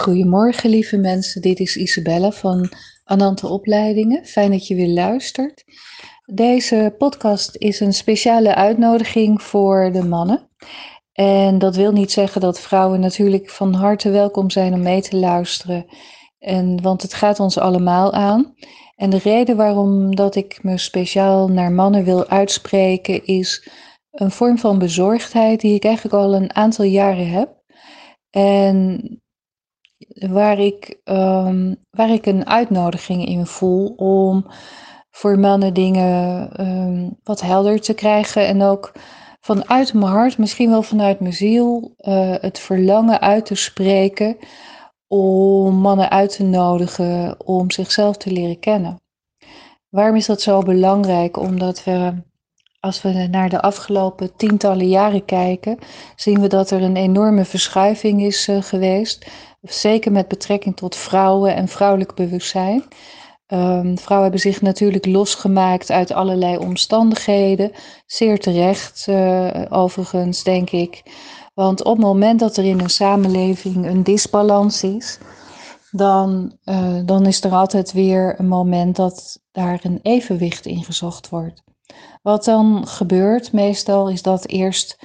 Goedemorgen, lieve mensen. Dit is Isabelle van Anante Opleidingen. Fijn dat je weer luistert. Deze podcast is een speciale uitnodiging voor de mannen. En dat wil niet zeggen dat vrouwen natuurlijk van harte welkom zijn om mee te luisteren. En, want het gaat ons allemaal aan. En de reden waarom dat ik me speciaal naar mannen wil uitspreken is een vorm van bezorgdheid die ik eigenlijk al een aantal jaren heb. En waar ik, um, waar ik een uitnodiging in voel om voor mannen dingen um, wat helder te krijgen. En ook vanuit mijn hart, misschien wel vanuit mijn ziel, uh, het verlangen uit te spreken om mannen uit te nodigen om zichzelf te leren kennen. Waarom is dat zo belangrijk? Omdat we, als we naar de afgelopen tientallen jaren kijken, zien we dat er een enorme verschuiving is uh, geweest Zeker met betrekking tot vrouwen en vrouwelijk bewustzijn. Um, vrouwen hebben zich natuurlijk losgemaakt uit allerlei omstandigheden. Zeer terecht, uh, overigens, denk ik. Want op het moment dat er in een samenleving een disbalans is, dan, uh, dan is er altijd weer een moment dat daar een evenwicht in gezocht wordt. Wat dan gebeurt meestal is dat eerst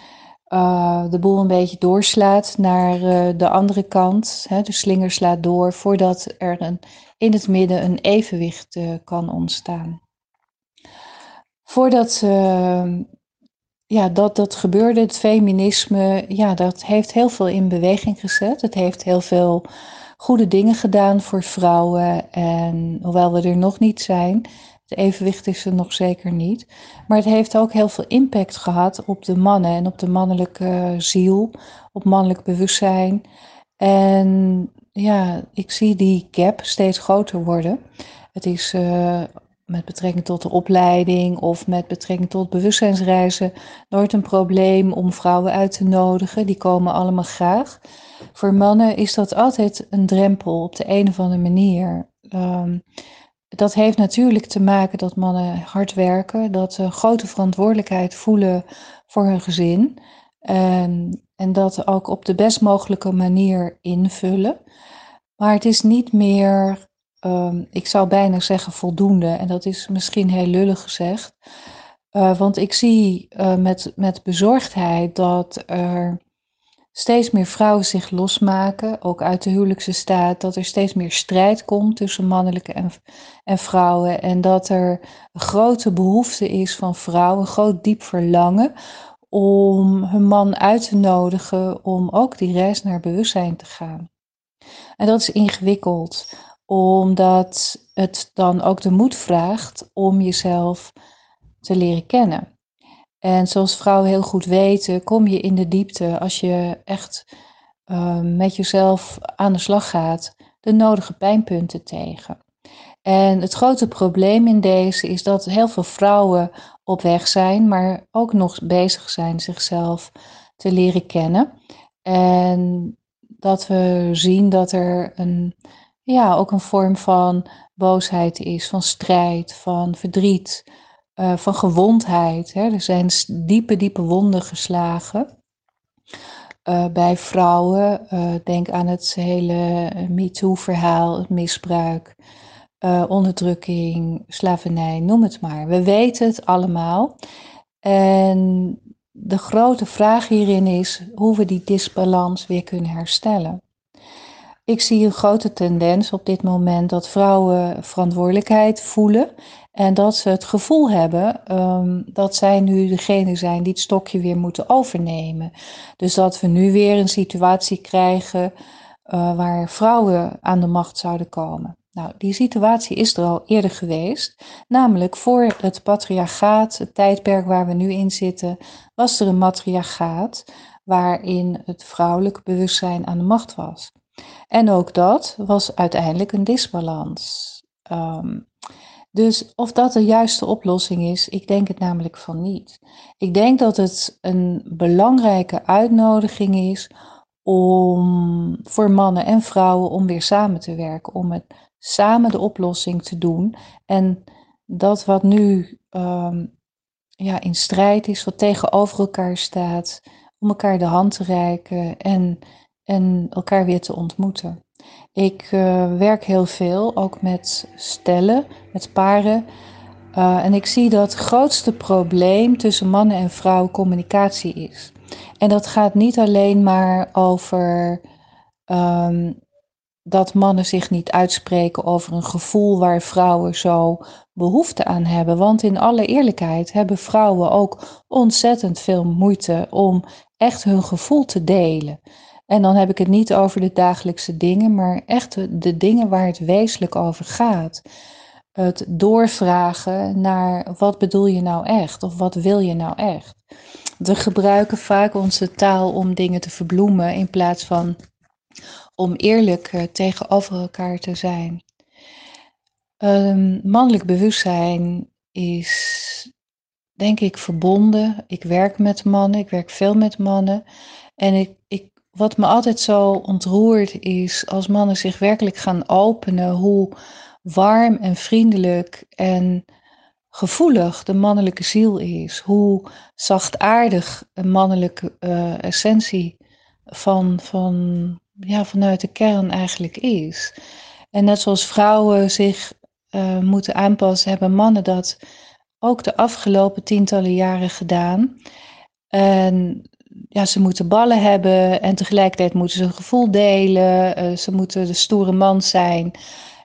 uh, de boel een beetje doorslaat naar uh, de andere kant. Hè, de slinger slaat door voordat er een, in het midden een evenwicht uh, kan ontstaan. Voordat ja, dat, dat gebeurde, het feminisme, ja, dat heeft heel veel in beweging gezet. Het heeft heel veel goede dingen gedaan voor vrouwen. En hoewel we er nog niet zijn, het evenwicht is er nog zeker niet. Maar het heeft ook heel veel impact gehad op de mannen en op de mannelijke ziel, op mannelijk bewustzijn. En ja, ik zie die gap steeds groter worden. Het is uh, met betrekking tot de opleiding of met betrekking tot bewustzijnsreizen nooit een probleem om vrouwen uit te nodigen. Die komen allemaal graag. Voor mannen is dat altijd een drempel op de een of andere manier. Um, dat heeft natuurlijk te maken dat mannen hard werken, dat ze grote verantwoordelijkheid voelen voor hun gezin. En, en dat ook op de best mogelijke manier invullen. Maar het is niet meer, um, ik zou bijna zeggen voldoende. En dat is misschien heel lullig gezegd. Uh, want ik zie uh, met, met bezorgdheid dat er steeds meer vrouwen zich losmaken, ook uit de huwelijkse staat, dat er steeds meer strijd komt tussen mannelijke en, en vrouwen en dat er een grote behoefte is van vrouwen, een groot diep verlangen om hun man uit te nodigen om ook die reis naar bewustzijn te gaan. En dat is ingewikkeld, omdat het dan ook de moed vraagt om jezelf te leren kennen. En zoals vrouwen heel goed weten, kom je in de diepte als je echt uh, met jezelf aan de slag gaat, de nodige pijnpunten tegen. En het grote probleem in deze is dat heel veel vrouwen op weg zijn, maar ook nog bezig zijn zichzelf te leren kennen. En dat we zien dat er een, ja, ook een vorm van boosheid is, van strijd, van verdriet, uh, van gewondheid. Hè. Er zijn diepe, diepe wonden geslagen. Uh, bij vrouwen, uh, denk aan het hele MeToo-verhaal, het misbruik, onderdrukking, slavernij, noem het maar. We weten het allemaal. En de grote vraag hierin is hoe we die disbalans weer kunnen herstellen. Ik zie een grote tendens op dit moment dat vrouwen verantwoordelijkheid voelen en dat ze het gevoel hebben um, dat zij nu degene zijn die het stokje weer moeten overnemen. Dus dat we nu weer een situatie krijgen uh, waar vrouwen aan de macht zouden komen. Nou, die situatie is er al eerder geweest. Namelijk voor het patriarchaat, het tijdperk waar we nu in zitten, was er een matriarchaat waarin het vrouwelijk bewustzijn aan de macht was. En ook dat was uiteindelijk een disbalans. Um, dus of dat de juiste oplossing is, ik denk het namelijk van niet. Ik denk dat het een belangrijke uitnodiging is om voor mannen en vrouwen om weer samen te werken, om het samen de oplossing te doen. En dat wat nu um, ja, in strijd is, wat tegenover elkaar staat, om elkaar de hand te reiken en, en elkaar weer te ontmoeten. Ik uh, werk heel veel, ook met stellen, met paren. Uh, en ik zie dat het grootste probleem tussen mannen en vrouwen communicatie is. En dat gaat niet alleen maar over um, dat mannen zich niet uitspreken over een gevoel waar vrouwen zo behoefte aan hebben. Want in alle eerlijkheid hebben vrouwen ook ontzettend veel moeite om echt hun gevoel te delen. En dan heb ik het niet over de dagelijkse dingen, maar echt de dingen waar het wezenlijk over gaat. Het doorvragen naar wat bedoel je nou echt of wat wil je nou echt. We gebruiken vaak onze taal om dingen te verbloemen in plaats van om eerlijk eh, tegenover elkaar te zijn. Um, mannelijk bewustzijn is, denk ik, verbonden. Ik werk met mannen, ik werk veel met mannen. En ik, ik, wat me altijd zo ontroert is als mannen zich werkelijk gaan openen, hoe warm en vriendelijk en gevoelig de mannelijke ziel is. Hoe zachtaardig een mannelijke uh, essentie van, van, ja, vanuit de kern eigenlijk is. En net zoals vrouwen zich uh, moeten aanpassen, hebben mannen dat ook de afgelopen tientallen jaren gedaan. En ja, ze moeten ballen hebben en tegelijkertijd moeten ze een gevoel delen. Uh, ze moeten de stoere man zijn.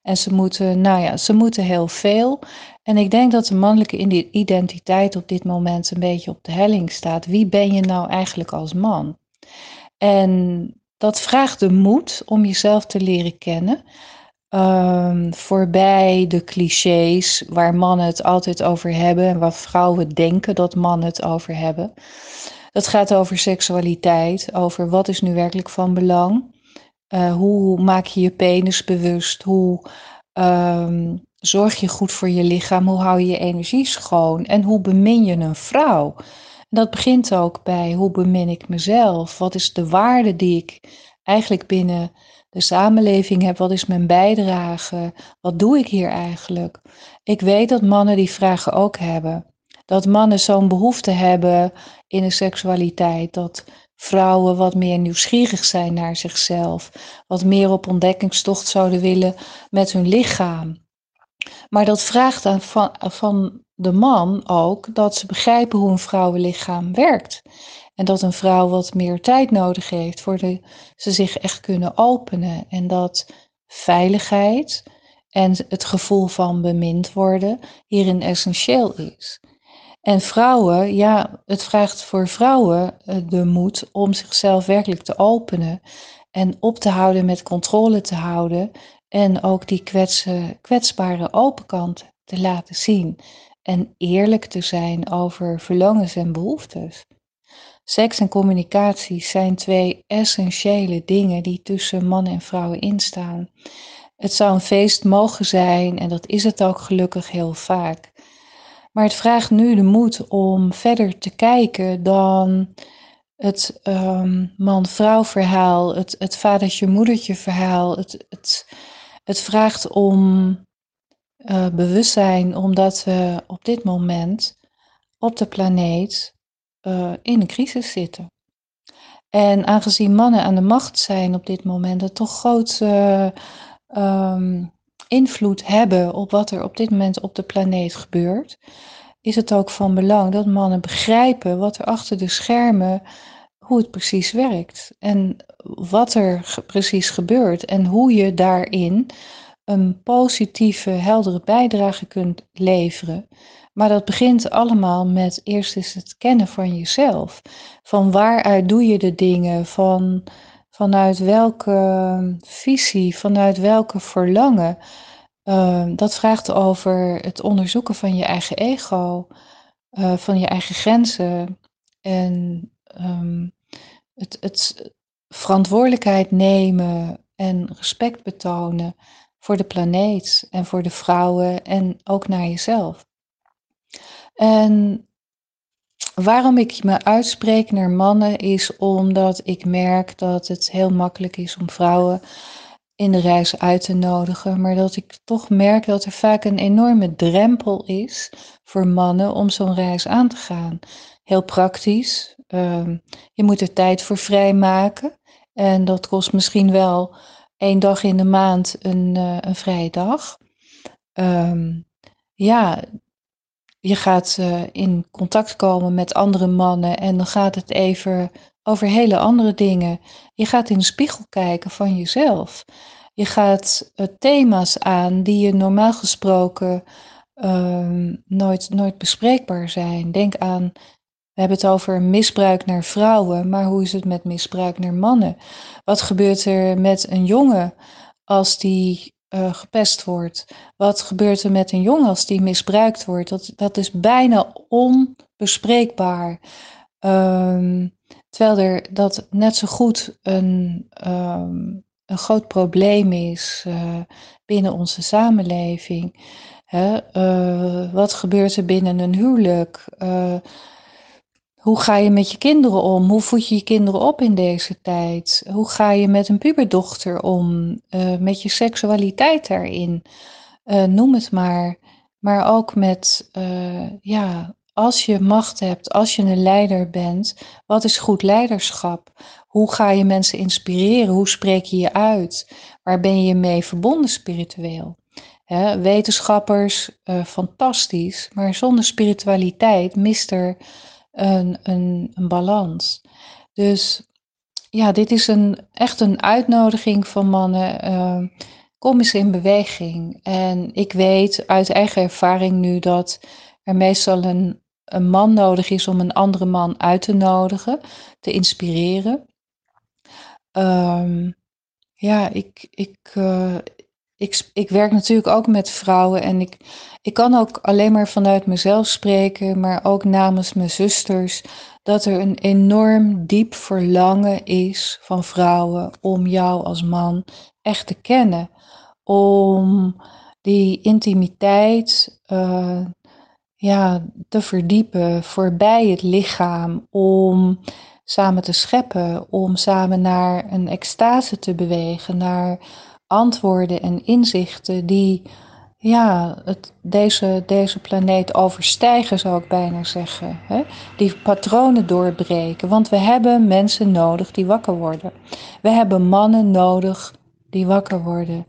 En ze moeten, nou ja, ze moeten heel veel. En ik denk dat de mannelijke identiteit op dit moment een beetje op de helling staat. Wie ben je nou eigenlijk als man? En dat vraagt de moed om jezelf te leren kennen. Um, voorbij de clichés waar mannen het altijd over hebben en waar vrouwen denken dat mannen het over hebben. Dat gaat over seksualiteit, over wat is nu werkelijk van belang. Uh, hoe maak je je penis bewust? Hoe um, zorg je goed voor je lichaam? Hoe hou je je energie schoon? En hoe bemin je een vrouw? Dat begint ook bij hoe bemin ik mezelf? Wat is de waarde die ik eigenlijk binnen de samenleving heb? Wat is mijn bijdrage? Wat doe ik hier eigenlijk? Ik weet dat mannen die vragen ook hebben. Dat mannen zo'n behoefte hebben in de seksualiteit. Dat vrouwen wat meer nieuwsgierig zijn naar zichzelf. Wat meer op ontdekkingstocht zouden willen met hun lichaam. Maar dat vraagt aan van, van de man ook dat ze begrijpen hoe een vrouwenlichaam werkt. En dat een vrouw wat meer tijd nodig heeft voordat ze zich echt kunnen openen. En dat veiligheid en het gevoel van bemind worden hierin essentieel is. En vrouwen, ja, het vraagt voor vrouwen eh, de moed om zichzelf werkelijk te openen en op te houden met controle te houden en ook die kwetsen, kwetsbare open kant te laten zien en eerlijk te zijn over verlangens en behoeftes. Seks en communicatie zijn twee essentiële dingen die tussen mannen en vrouwen instaan. Het zou een feest mogen zijn en dat is het ook gelukkig heel vaak. Maar het vraagt nu de moed om verder te kijken dan het um, man-vrouw verhaal, het, het vadertje-moedertje verhaal. Het, het, het vraagt om uh, bewustzijn, omdat we op dit moment op de planeet uh, in een crisis zitten. En aangezien mannen aan de macht zijn op dit moment, het toch grote uh, invloed hebben op wat er op dit moment op de planeet gebeurt, is het ook van belang dat mannen begrijpen wat er achter de schermen, hoe het precies werkt en wat er precies gebeurt en hoe je daarin een positieve, heldere bijdrage kunt leveren. Maar dat begint allemaal met eerst eens het kennen van jezelf. Van waaruit doe je de dingen? Van, vanuit welke visie? Vanuit welke verlangen? Uh, dat vraagt over het onderzoeken van je eigen ego, uh, van je eigen grenzen en um, het, het verantwoordelijkheid nemen en respect betonen voor de planeet en voor de vrouwen en ook naar jezelf. En waarom ik me uitspreek naar mannen is omdat ik merk dat het heel makkelijk is om vrouwen in de reis uit te nodigen, maar dat ik toch merk dat er vaak een enorme drempel is voor mannen om zo'n reis aan te gaan. Heel praktisch. Uh, je moet er tijd voor vrijmaken en dat kost misschien wel één dag in de maand een, uh, een vrije dag. Um, ja, je gaat uh, in contact komen met andere mannen en dan gaat het even over hele andere dingen. Je gaat in de spiegel kijken van jezelf. Je gaat uh, thema's aan die je normaal gesproken uh, nooit, nooit bespreekbaar zijn. Denk aan, we hebben het over misbruik naar vrouwen, maar hoe is het met misbruik naar mannen? Wat gebeurt er met een jongen als die uh, gepest wordt? Wat gebeurt er met een jongen als die misbruikt wordt? Dat, dat is bijna onbespreekbaar. Um, terwijl er dat net zo goed een, um, een groot probleem is uh, binnen onze samenleving. Hè? Uh, wat gebeurt er binnen een huwelijk? Hoe ga je met je kinderen om? Hoe voed je je kinderen op in deze tijd? Hoe ga je met een puberdochter om? Uh, met je seksualiteit daarin? Uh, noem het maar. Maar ook met, uh, ja, als je macht hebt, als je een leider bent, wat is goed leiderschap? Hoe ga je mensen inspireren? Hoe spreek je je uit? Waar ben je mee verbonden spiritueel? He, wetenschappers, fantastisch, maar zonder spiritualiteit mist er een, een, een balans. Dus ja, dit is een, echt een uitnodiging van mannen. Uh, kom eens in beweging. En ik weet uit eigen ervaring nu dat er meestal een, een man nodig is om een andere man uit te nodigen, te inspireren. Um, ja, ik, ik, uh, ik, ik werk natuurlijk ook met vrouwen en ik, ik kan ook alleen maar vanuit mezelf spreken, maar ook namens mijn zusters, dat er een enorm diep verlangen is van vrouwen om jou als man echt te kennen. Om die intimiteit uh, ja, te verdiepen voorbij het lichaam, om samen te scheppen, om samen naar een extase te bewegen, naar antwoorden en inzichten die ja, het, deze, deze planeet overstijgen, zou ik bijna zeggen. Hè? Die patronen doorbreken. Want we hebben mensen nodig die wakker worden. We hebben mannen nodig die wakker worden.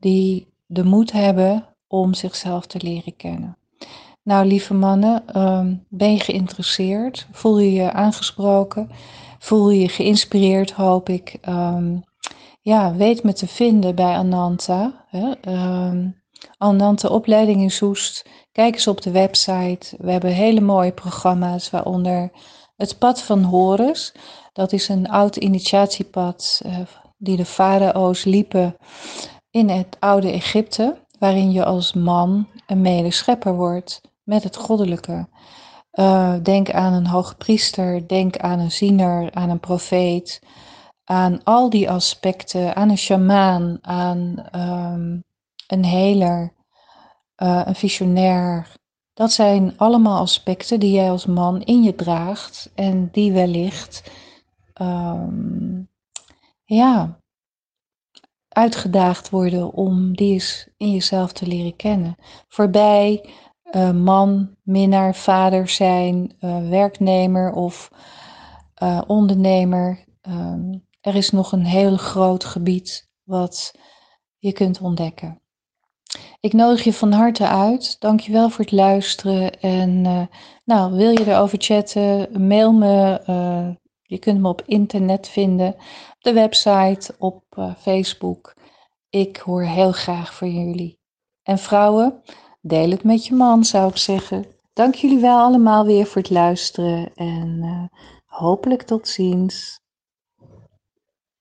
Die de moed hebben om zichzelf te leren kennen. Nou, lieve mannen, um, ben je geïnteresseerd? Voel je je aangesproken? Voel je je geïnspireerd, hoop ik. Um, ja, weet me te vinden bij Ananta. Hè? Um, Ananta opleiding in Soest. Kijk eens op de website. We hebben hele mooie programma's, waaronder het Pad van Horus. Dat is een oud initiatiepad uh, die de farao's liepen in het oude Egypte, waarin je als man een medeschepper wordt met het goddelijke. Uh, denk aan een hoge priester, denk aan een ziener, aan een profeet, aan al die aspecten, aan een shamaan, aan um, een heler, uh, een visionair. Dat zijn allemaal aspecten die jij als man in je draagt en die wellicht um, ja, uitgedaagd worden om die eens in jezelf te leren kennen. Voorbij uh, man, minnaar, vader zijn, uh, werknemer of ondernemer. Um, er is nog een heel groot gebied wat je kunt ontdekken. Ik nodig je van harte uit. Dankjewel voor het luisteren. En uh, nou, wil je erover chatten, mail me. Uh, je kunt me op internet vinden, op de website, op uh, Facebook. Ik hoor heel graag van jullie. En vrouwen, deel het met je man, zou ik zeggen. Dank jullie wel allemaal weer voor het luisteren en hopelijk tot ziens.